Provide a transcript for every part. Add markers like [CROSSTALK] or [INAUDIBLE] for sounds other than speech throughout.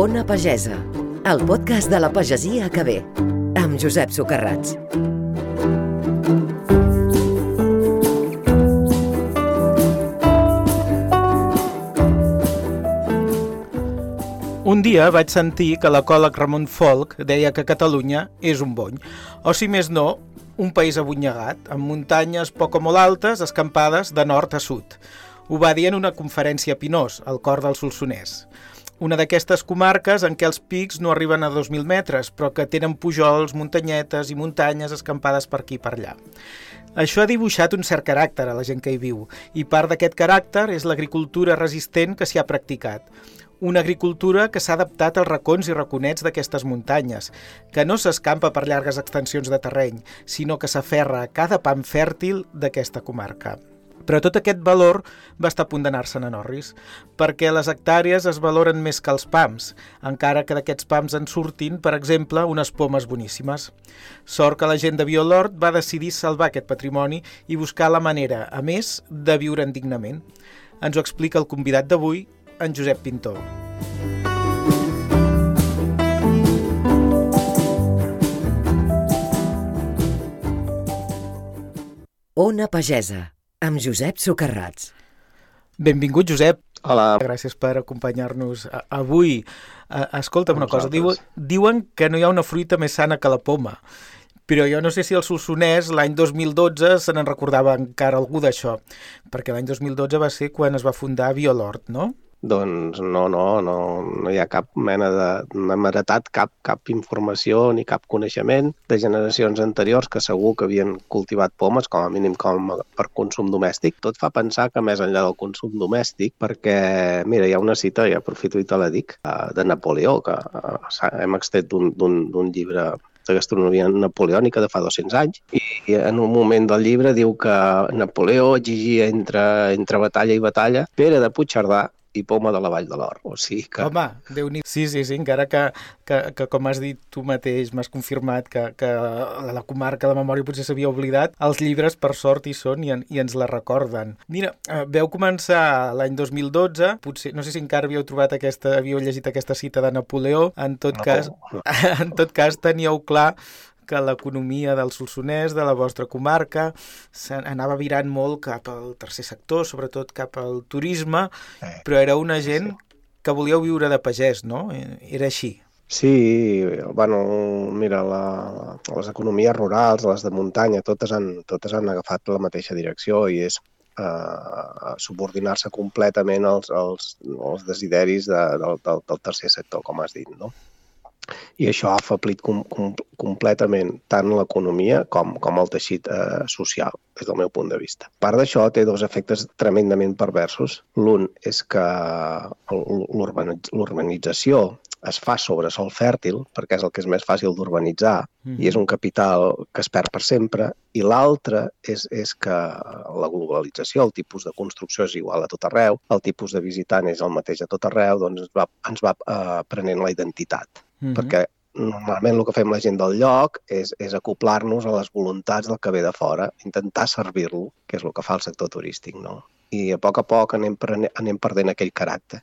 Ona Pagesa, el podcast de la pagesia que ve, amb Josep Socarrats. Un dia vaig sentir que l'ecòleg Ramon Folk deia que Catalunya és un bony, o si més no, un país abunyegat, amb muntanyes poc o molt altes escampades de nord a sud. Ho va dir en una conferència a Pinós, al cor del Solsonès. Una d'aquestes comarques en què els pics no arriben a 2.000 metres, però que tenen pujols, muntanyetes i muntanyes escampades per aquí i per allà. Això ha dibuixat un cert caràcter a la gent que hi viu, i part d'aquest caràcter és l'agricultura resistent que s'hi ha practicat. Una agricultura que s'ha adaptat als racons i raconets d'aquestes muntanyes, que no s'escampa per llargues extensions de terreny, sinó que s'aferra a cada pam fèrtil d'aquesta comarca. Però tot aquest valor va estar a punt d'anar-se'n a Norris, perquè les hectàrees es valoren més que els pams, encara que d'aquests pams en surtin, per exemple, unes pomes boníssimes. Sort que la gent de Biolort va decidir salvar aquest patrimoni i buscar la manera, a més, de viure'n dignament. Ens ho explica el convidat d'avui, en Josep Pintor. Ona Pagesa, amb Josep Socarrats. Benvingut, Josep. Hola. Gràcies per acompanyar-nos avui. Uh, escolta'm una cosa, diu, diuen que no hi ha una fruita més sana que la poma, però jo no sé si el Solsonès l'any 2012 se n'en recordava encara algú d'això, perquè l'any 2012 va ser quan es va fundar Biolort, no? Doncs no, no, no, no hi ha cap mena de... No hem heretat cap, cap informació ni cap coneixement de generacions anteriors que segur que havien cultivat pomes, com a mínim com per consum domèstic. Tot fa pensar que més enllà del consum domèstic, perquè, mira, hi ha una cita, i aprofito i te la dic, eh, de Napoleó, que eh, hem extret d'un llibre de gastronomia napoleònica de fa 200 anys i en un moment del llibre diu que Napoleó exigia entre, entre batalla i batalla Pere de Puigcerdà i Poma de la Vall de l'Or. O sigui que... Home, déu nhi Sí, sí, sí, encara que, que, que com has dit tu mateix, m'has confirmat que, que la, la comarca de memòria potser s'havia oblidat, els llibres per sort hi són i, en, i ens la recorden. Mira, eh, veu començar l'any 2012, potser, no sé si encara havíeu trobat aquesta, havíeu llegit aquesta cita de Napoleó, en tot No, cas, no. [LAUGHS] en tot cas teníeu clar que l'economia del Solsonès, de la vostra comarca, anava virant molt cap al tercer sector, sobretot cap al turisme, Eh, però era una gent que volíeu viure de pagès, no? Era així. Sí, bueno, mira, la, les economies rurals, les de muntanya, totes han, totes han agafat la mateixa direcció i és eh, subordinar-se completament als, als, als desideris de, del, del, del tercer sector, com has dit, no? I això ha afeblit com, com, completament tant l'economia com, com el teixit eh, social, des del meu punt de vista. A part d'això, té dos efectes tremendament perversos. L'un és que l'urbanitz- l'urbanització es fa sobre sol fèrtil, perquè és el que és més fàcil d'urbanitzar, i és un capital que es perd per sempre, i l'altre és, és que la globalització, el tipus de construcció és igual a tot arreu, el tipus de visitant és el mateix a tot arreu, doncs ens va, ens va eh, prenent la identitat. Mhm. Perquè normalment el que fem la gent del lloc és, és acoplar-nos a les voluntats del que ve de fora, intentar servir-lo, que és el que fa el sector turístic, no? I a poc a poc anem, anem perdent aquell caràcter.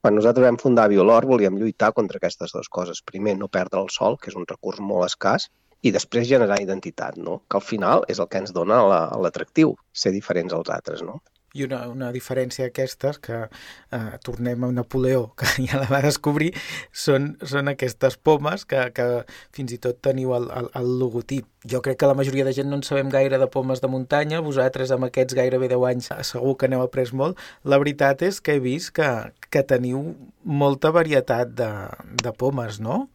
Quan nosaltres vam fundar Biolor volíem lluitar contra aquestes dues coses. Primer, no perdre el sol, que és un recurs molt escàs, i després generar identitat, no? que al final és el que ens dona la- l'atractiu, ser diferents als altres. No? I una, una diferència d'aquestes, que eh, tornem a Napoleó, que [LAUGHS] ja la va descobrir, són, són aquestes pomes que, que fins i tot teniu el, el, el logotip. Jo crec que la majoria de gent no en sabem gaire de pomes de muntanya, vosaltres amb aquests gairebé 10 anys segur que n'heu après molt. La veritat és que he vist que, que teniu molta varietat de, de pomes, no?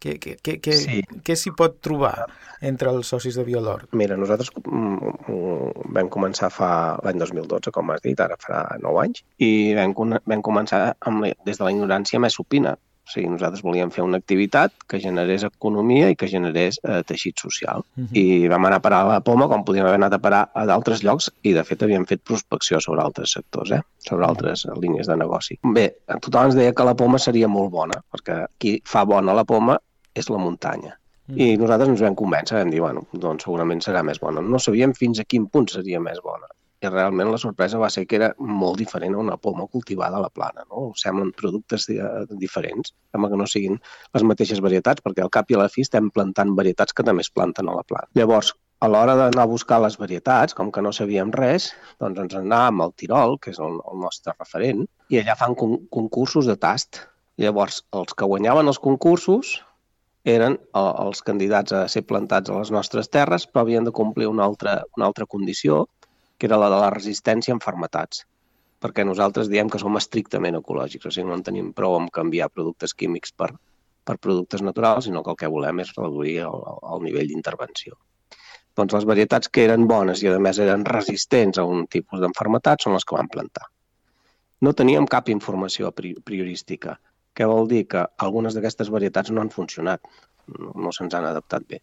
Què, què, què, què, Sí. què s'hi pot trobar entre els socis de Biolort? Mira, nosaltres mm, mm, vam començar fa l'any 2012, com has dit, ara farà 9 anys, i vam, vam començar amb des de la ignorància més supina. O sigui, nosaltres volíem fer una activitat que generés economia i que generés eh, teixit social. Mhm. I vam anar a parar a la poma com podíem haver anat a parar a d'altres llocs i, de fet, havíem fet prospecció sobre altres sectors, eh? sobre altres línies de negoci. Bé, tothom ens deia que la poma seria molt bona, perquè qui fa bona la poma és la muntanya. I nosaltres ens vam convèncer, vam dir, bueno, doncs segurament serà més bona. No sabíem fins a quin punt seria més bona. i realment la sorpresa va ser que era molt diferent a una poma cultivada a la plana. No? Semblen productes diferents, sembla que no siguin les mateixes varietats, perquè al cap i a la fi estem plantant varietats que també es planten a la plana. Llavors, a l'hora d'anar a buscar les varietats, com que no sabíem res, doncs ens anàvem al Tirol, que és el, el nostre referent, i allà fan con concursos de tast. Llavors, els que guanyaven els concursos eren eh, els candidats a ser plantats a les nostres terres, però havien de complir una altra, una altra condició, que era la de la resistència a enfermetats, perquè nosaltres diem que som estrictament ecològics, o sigui, no en tenim prou amb canviar productes químics per, per productes naturals, sinó que el que volem és reduir el, el nivell d'intervenció. Doncs les varietats que eren bones i, a més, eren resistents a un tipus d'enfermetat són les que vam plantar. No teníem cap informació priorística, que vol dir que algunes d'aquestes varietats no han funcionat, no, no se'ns han adaptat bé.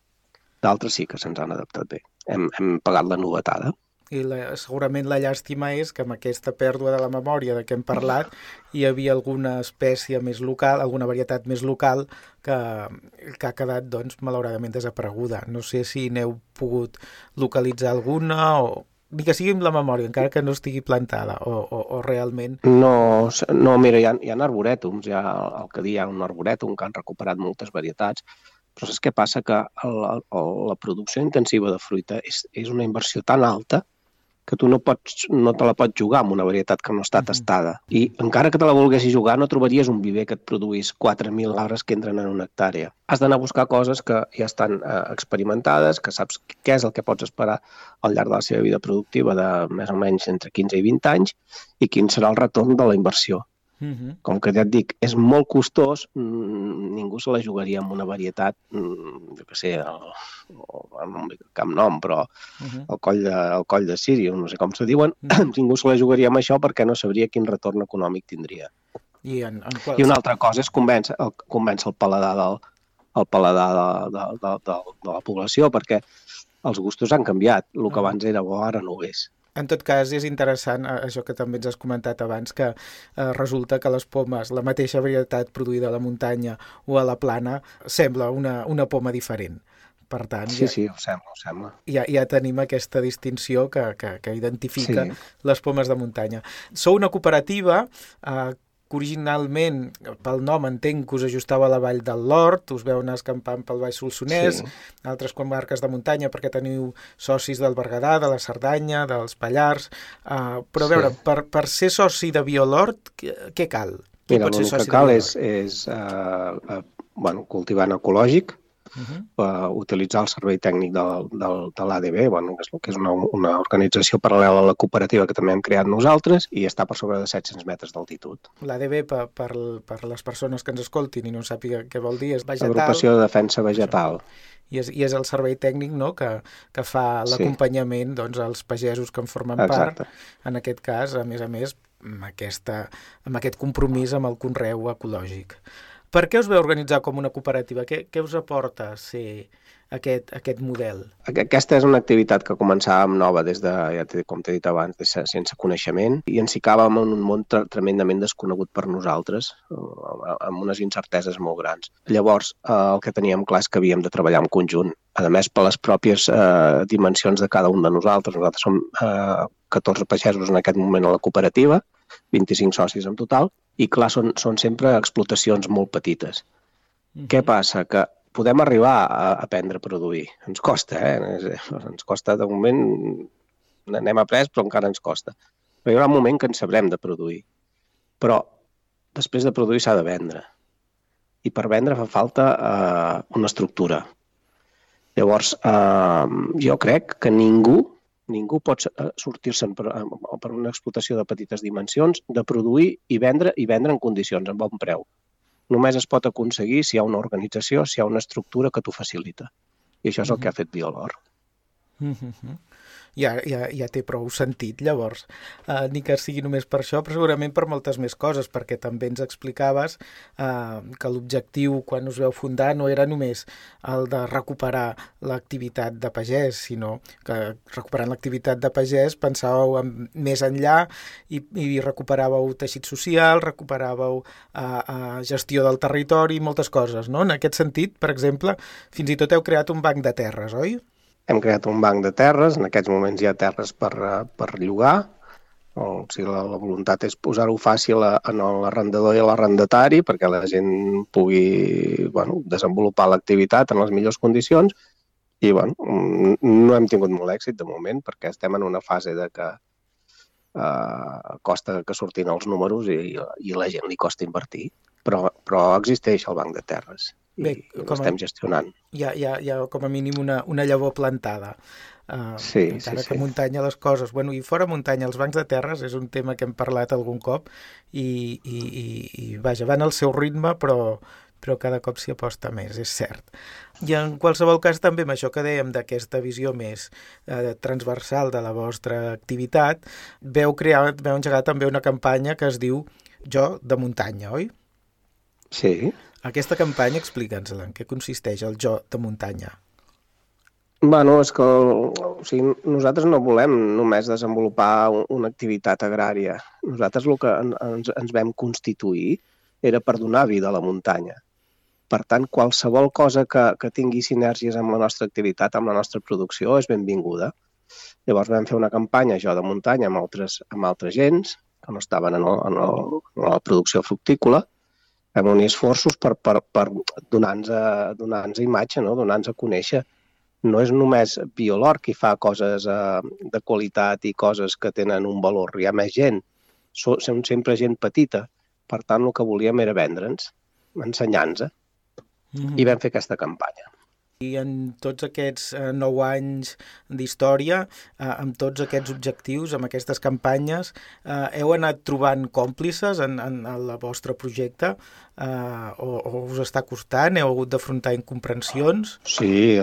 D'altres sí que se'ns han adaptat bé. Hem, hem pagat la novetada i la, segurament la llàstima és que amb aquesta pèrdua de la memòria de què hem parlat hi havia alguna espècie més local, alguna varietat més local que, que ha quedat, doncs, malauradament desapareguda. No sé si n'heu pogut localitzar alguna o que sigui amb la memòria, encara que no estigui plantada, o, o, o realment... No, no mira, hi ha, hi ha arborètums, hi ha, el que hi ha un arborètum que han recuperat moltes varietats, però saps què passa? Que el, el, la producció intensiva de fruita és, és una inversió tan alta que tu no, pots, no te la pots jugar amb una varietat que no està tastada. I encara que te la volguessis jugar, no trobaries un viver que et produís 4.000 arbres que entren en una hectàrea. Has d'anar a buscar coses que ja estan eh, experimentades, que saps què és el que pots esperar al llarg de la seva vida productiva de més o menys entre 15 i 20 anys i quin serà el retorn de la inversió. -huh. Com que ja et dic, és molt costós, mmm, ningú se la jugaria amb una varietat, mmm, jo què sé, el, el, cap nom, però -huh. el, coll de, el coll de Sirius, no sé com se diuen, -huh. [CLEARS THROAT] ningú se la jugaria amb això perquè no sabria quin retorn econòmic tindria. I, en, en qual... I una altra cosa és convèncer el, convèncer el paladar del, el paladar de, de, de, de, de la població, perquè els gustos han canviat. El que abans era bo ara no ho és. En tot cas, és interessant eh, això que també ens has comentat abans, que eh, resulta que les pomes, la mateixa varietat produïda a la muntanya o a la plana, sembla una, una poma diferent. Per tant, sí, ja, sí, ho sembla, ho sembla. Ja, ja tenim aquesta distinció que, que, que identifica sí. les pomes de muntanya. Sou una cooperativa eh, que originalment, pel nom entenc que us ajustava a la vall del Lord, us veu anar escampant pel Baix Solsonès, sí. altres comarques de muntanya perquè teniu socis del Berguedà, de la Cerdanya, dels Pallars, uh, però a veure, sí. per, per ser soci de Biolord, què, cal? Qui Mira, el que cal és, és uh, uh, bueno, cultivant ecològic, uh -huh. uh, utilitzar el servei tècnic del, del, de l'ADB, bueno, que és, que és una, una organització paral·lela a la cooperativa que també hem creat nosaltres i està per sobre de 700 metres d'altitud. L'ADB, per, per, per les persones que ens escoltin i no sàpiga què vol dir, és vegetal. Agrupació de Defensa Vegetal. I és, i és el servei tècnic no? que, que fa l'acompanyament sí. doncs, als pagesos que en formen Exacte. part, en aquest cas, a més a més, amb, aquesta, amb aquest compromís amb el conreu ecològic. Per què us veu organitzar com una cooperativa? Què, què us aporta ser aquest, aquest model? Aquesta és una activitat que començàvem nova des de, ja com t'he dit abans, de sense coneixement i ens ficàvem en un món tremendament desconegut per nosaltres, amb unes incerteses molt grans. Llavors, eh, el que teníem clar és que havíem de treballar en conjunt. A més, per les pròpies eh, dimensions de cada un de nosaltres. Nosaltres som eh, 14 pagesos en aquest moment a la cooperativa, 25 socis en total, i clar, són, són sempre explotacions molt petites. Mm -hmm. Què passa? Que podem arribar a aprendre a produir. Ens costa, eh? Ens costa, de moment, n'hem après, però encara ens costa. Però hi haurà un moment que ens sabrem de produir. Però després de produir s'ha de vendre. I per vendre fa falta eh, una estructura. Llavors, eh, jo crec que ningú ningú pot eh, sortir-se'n per, per una explotació de petites dimensions, de produir i vendre i vendre en condicions, en bon preu. Només es pot aconseguir si hi ha una organització, si hi ha una estructura que t'ho facilita. I això és el que ha fet Biolor. Mm -hmm ja, ja, ja té prou sentit, llavors. Uh, ni que sigui només per això, però segurament per moltes més coses, perquè també ens explicaves uh, que l'objectiu, quan us veu fundar, no era només el de recuperar l'activitat de pagès, sinó que recuperant l'activitat de pagès pensàveu en, més enllà i, i recuperàveu teixit social, recuperàveu uh, uh, gestió del territori, moltes coses, no? En aquest sentit, per exemple, fins i tot heu creat un banc de terres, oi? Hem creat un banc de terres, en aquests moments hi ha terres per, eh, per llogar, o sigui, la, la voluntat és posar-ho fàcil a, a l'arrendador i a l'arrendatari perquè la gent pugui bueno, desenvolupar l'activitat en les millors condicions i bueno, no hem tingut molt èxit de moment perquè estem en una fase de que eh, costa que surtin els números i, i la gent li costa invertir, però, però existeix el banc de terres Bé, i l'estem gestionant. Hi ha, hi, ha, hi ha com a mínim una, una llavor plantada. Uh, sí, encara sí, que sí. muntanya les coses. Bueno, I fora muntanya, els bancs de terres és un tema que hem parlat algun cop i, i, i, i vaja, van al seu ritme, però, però cada cop s'hi aposta més, és cert. I en qualsevol cas també amb això que dèiem d'aquesta visió més eh, transversal de la vostra activitat, veu crear, veu engegar també una campanya que es diu Jo de muntanya, oi? Sí. Aquesta campanya, explica'ns-la, en què consisteix el Jo de muntanya? Bueno, és que o sigui, nosaltres no volem només desenvolupar una activitat agrària. Nosaltres el que ens, ens vam constituir era per donar vida a la muntanya. Per tant, qualsevol cosa que, que tingui sinergies amb la nostra activitat, amb la nostra producció, és benvinguda. Llavors vam fer una campanya, jo, de muntanya, amb altres, amb altres gens, que no estaven en, el, en, el, en la producció fructícola, vam unir esforços per, per, per donar-nos donar imatge, no? donar-nos a conèixer no és només Biolor qui fa coses eh, de qualitat i coses que tenen un valor. Hi ha més gent. Som sempre gent petita. Per tant, el que volíem era vendre'ns, ensenyar-nos. Mm -hmm. I vam fer aquesta campanya. I en tots aquests eh, nou anys d'història, eh, amb tots aquests objectius, amb aquestes campanyes, eh, heu anat trobant còmplices en, en, en el vostre projecte eh, o, o us està costant? Heu hagut d'afrontar incomprensions? Sí,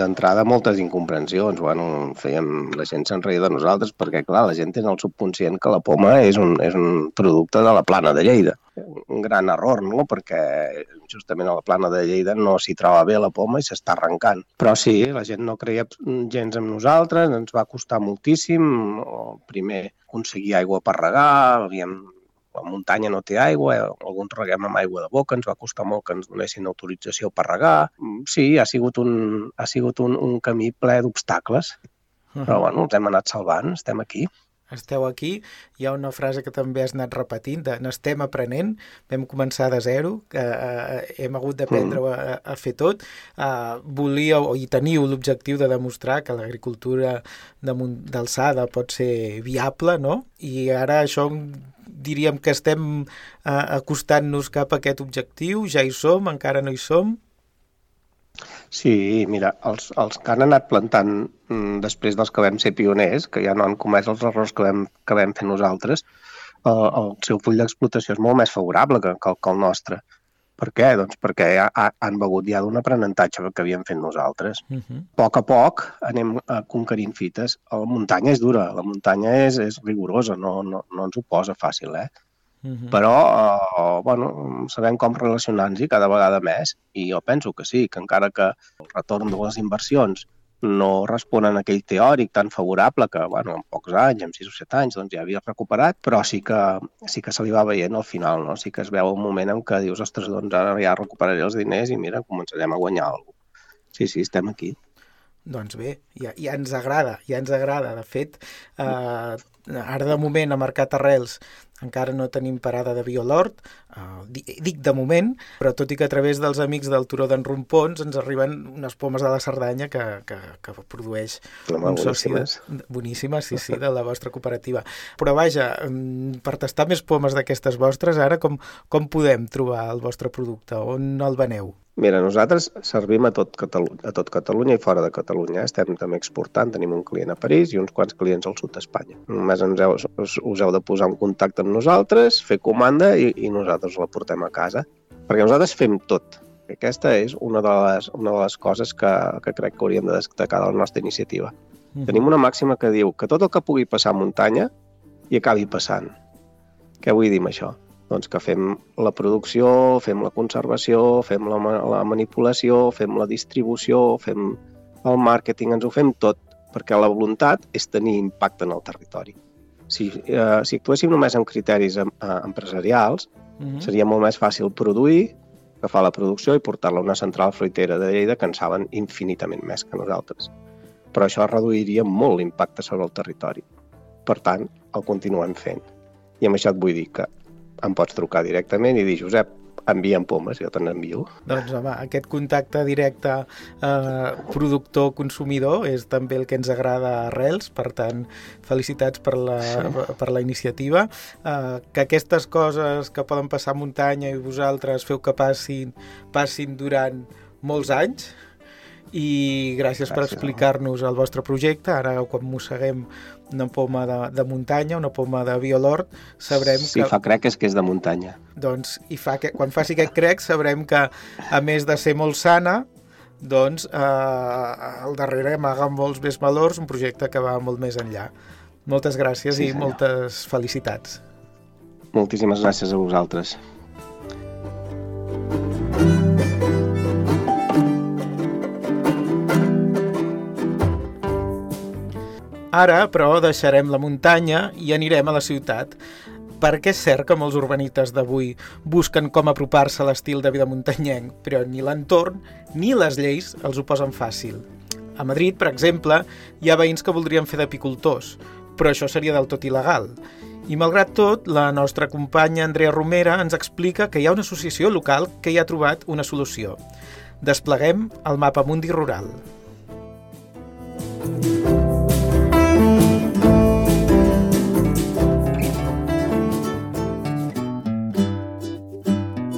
d'entrada moltes incomprensions. Bueno, fèiem, la gent se'n reia de nosaltres perquè, clar, la gent té el subconscient que la poma és un, és un producte de la plana de Lleida un gran error, no? perquè justament a la plana de Lleida no s'hi troba bé la poma i s'està arrencant. Però sí, la gent no creia gens en nosaltres, ens va costar moltíssim. Primer aconseguir aigua per regar, havíem la muntanya no té aigua, alguns reguem amb aigua de boca, ens va costar molt que ens donessin autorització per regar. Sí, ha sigut un, ha sigut un, un camí ple d'obstacles, uh -huh. però bueno, els hem anat salvant, estem aquí esteu aquí, hi ha una frase que també has anat repetint, de n'estem aprenent, vam començar de zero, que eh, hem hagut d'aprendre mm. a, a fer tot, eh, volíeu i teniu l'objectiu de demostrar que l'agricultura d'alçada pot ser viable, no? I ara això diríem que estem eh, acostant-nos cap a aquest objectiu, ja hi som, encara no hi som? Sí, mira, els, els que han anat plantant mm, després dels que vam ser pioners, que ja no han comès els errors que vam, que vam fer nosaltres, el, el seu full d'explotació és molt més favorable que, que, que el nostre. Per què? Doncs perquè ja han begut ja d'un aprenentatge que havíem fet nosaltres. Uh -huh. A poc a poc anem uh, conquerint fites. La muntanya és dura, la muntanya és, és rigorosa, no, no, no ens ho posa fàcil, eh? -huh. Però, eh, bueno, sabem com relacionar-nos cada vegada més i jo penso que sí, que encara que el retorn de les inversions no responen a aquell teòric tan favorable que, bueno, en pocs anys, en 6 o 7 anys, doncs ja havia recuperat, però sí que, sí que se li va veient al final, no? Sí que es veu un moment en què dius, ostres, doncs ara ja recuperaré els diners i mira, començarem a guanyar alguna cosa. Sí, sí, estem aquí. Doncs bé, ja, ja ens agrada, ja ens agrada. De fet, eh, ara de moment a Mercat Arrels encara no tenim parada de Biolort, uh, dic de moment, però tot i que a través dels amics del Turó d'en Rompons ens arriben unes pomes de la Cerdanya que, que, que produeix Home, un soci boníssimes, sí, sí, de la vostra cooperativa. Però vaja, mm, per tastar més pomes d'aquestes vostres, ara com, com podem trobar el vostre producte? On el veneu? Mira, nosaltres servim a tot, Catalunya, a tot Catalunya i fora de Catalunya. Estem també exportant, tenim un client a París i uns quants clients al sud d'Espanya. Només ens heu, us, us heu de posar en contacte amb nosaltres, fer comanda i, i nosaltres la portem a casa. Perquè nosaltres fem tot. Aquesta és una de les, una de les coses que, que crec que hauríem de destacar de la nostra iniciativa. Mm. Tenim una màxima que diu que tot el que pugui passar a muntanya i acabi passant. Què vull dir amb això? doncs que fem la producció, fem la conservació, fem la, la manipulació, fem la distribució, fem el màrqueting, ens ho fem tot, perquè la voluntat és tenir impacte en el territori. Si, eh, si actuéssim només amb criteris em, eh, empresarials, uh mhm. -huh. seria molt més fàcil produir, agafar la producció i portar-la a una central fruitera de Lleida que en saben infinitament més que nosaltres. però això reduiria molt l'impacte sobre el territori. Per tant, el continuem fent. I amb això et vull dir que em pots trucar directament i dir, Josep, envia'm pomes, jo te n'envio. Doncs home, aquest contacte directe eh, productor-consumidor és també el que ens agrada a Arrels, per tant, felicitats per la, sí. per la iniciativa. Eh, que aquestes coses que poden passar a muntanya i vosaltres feu que passin, passin durant molts anys, i gràcies, gràcies per explicar-nos el vostre projecte. Ara, quan mosseguem una poma de, de muntanya, una poma de violort, sabrem sí, que... Sí, fa crec és que és de muntanya. Doncs, i fa que, quan faci aquest crec, sabrem que, a més de ser molt sana, doncs eh, al darrere amaga molts més valors, un projecte que va molt més enllà. Moltes gràcies sí, i senyor. moltes felicitats. Moltíssimes gràcies a vosaltres. Ara, però, deixarem la muntanya i anirem a la ciutat, perquè és cert que molts urbanites d'avui busquen com apropar-se a l'estil de vida muntanyenc, però ni l'entorn ni les lleis els ho posen fàcil. A Madrid, per exemple, hi ha veïns que voldrien fer d'apicultors, però això seria del tot il·legal. I malgrat tot, la nostra companya Andrea Romera ens explica que hi ha una associació local que hi ha trobat una solució. Despleguem el mapa Mundi Rural.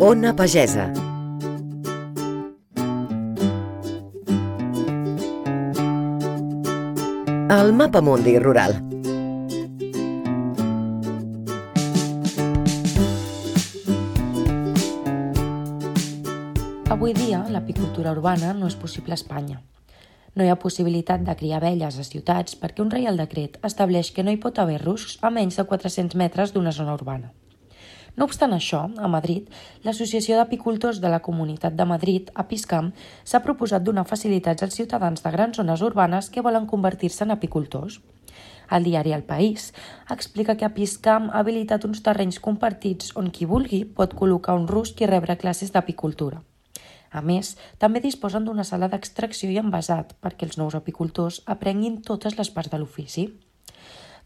Ona Pagesa. El mapa mundi rural. Avui dia, l'apicultura urbana no és possible a Espanya. No hi ha possibilitat de criar abelles a ciutats perquè un reial decret estableix que no hi pot haver ruscs a menys de 400 metres d'una zona urbana. No obstant això, a Madrid, l'Associació d'Apicultors de la Comunitat de Madrid, APISCAM, s'ha proposat donar facilitats als ciutadans de grans zones urbanes que volen convertir-se en apicultors. El diari El País explica que Apiscam ha habilitat uns terrenys compartits on qui vulgui pot col·locar un rusc i rebre classes d'apicultura. A més, també disposen d'una sala d'extracció i envasat perquè els nous apicultors aprenguin totes les parts de l'ofici.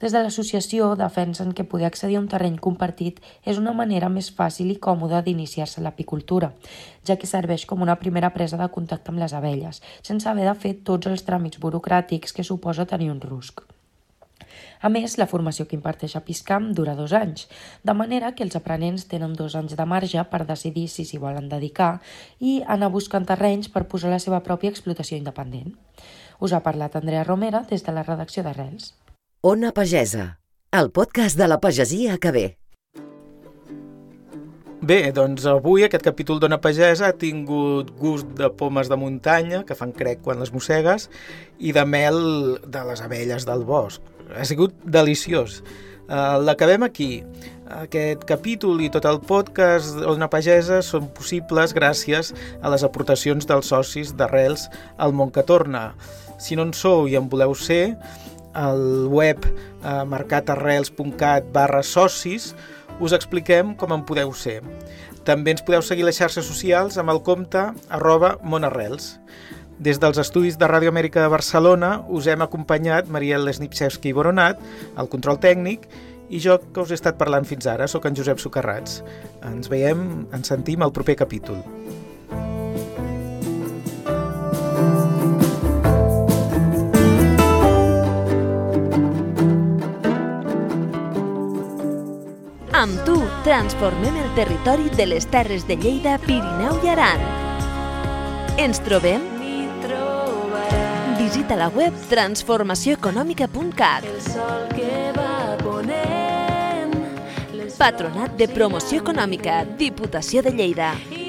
Des de l'associació defensen que poder accedir a un terreny compartit és una manera més fàcil i còmoda d'iniciar-se a l'apicultura, ja que serveix com una primera presa de contacte amb les abelles, sense haver de fer tots els tràmits burocràtics que suposa tenir un rusc. A més, la formació que imparteix a Piscam dura dos anys, de manera que els aprenents tenen dos anys de marge per decidir si s'hi volen dedicar i anar buscant terrenys per posar la seva pròpia explotació independent. Us ha parlat Andrea Romera des de la redacció d'Arrels. Ona Pagesa, el podcast de la pagesia que ve. Bé, doncs avui aquest capítol d'Ona Pagesa ha tingut gust de pomes de muntanya, que fan crec quan les mossegues, i de mel de les abelles del bosc. Ha sigut deliciós. Uh, L'acabem aquí. Aquest capítol i tot el podcast d'Ona Pagesa són possibles gràcies a les aportacions dels socis d'Arrels al món que torna. Si no en sou i en voleu ser, al web eh, mercatarrels.cat barra socis us expliquem com en podeu ser. També ens podeu seguir les xarxes socials amb el compte arroba monarrels. Des dels estudis de Ràdio Amèrica de Barcelona us hem acompanyat Mariel Lesnipsevski i Boronat, el control tècnic, i jo que us he estat parlant fins ara, sóc en Josep Socarrats. Ens veiem, ens sentim al proper capítol. Amb tu transformem el territori de les Terres de Lleida, Pirineu i Aran. Ens trobem? Visita la web transformacioneconòmica.cat Patronat de Promoció Econòmica, Diputació de Lleida.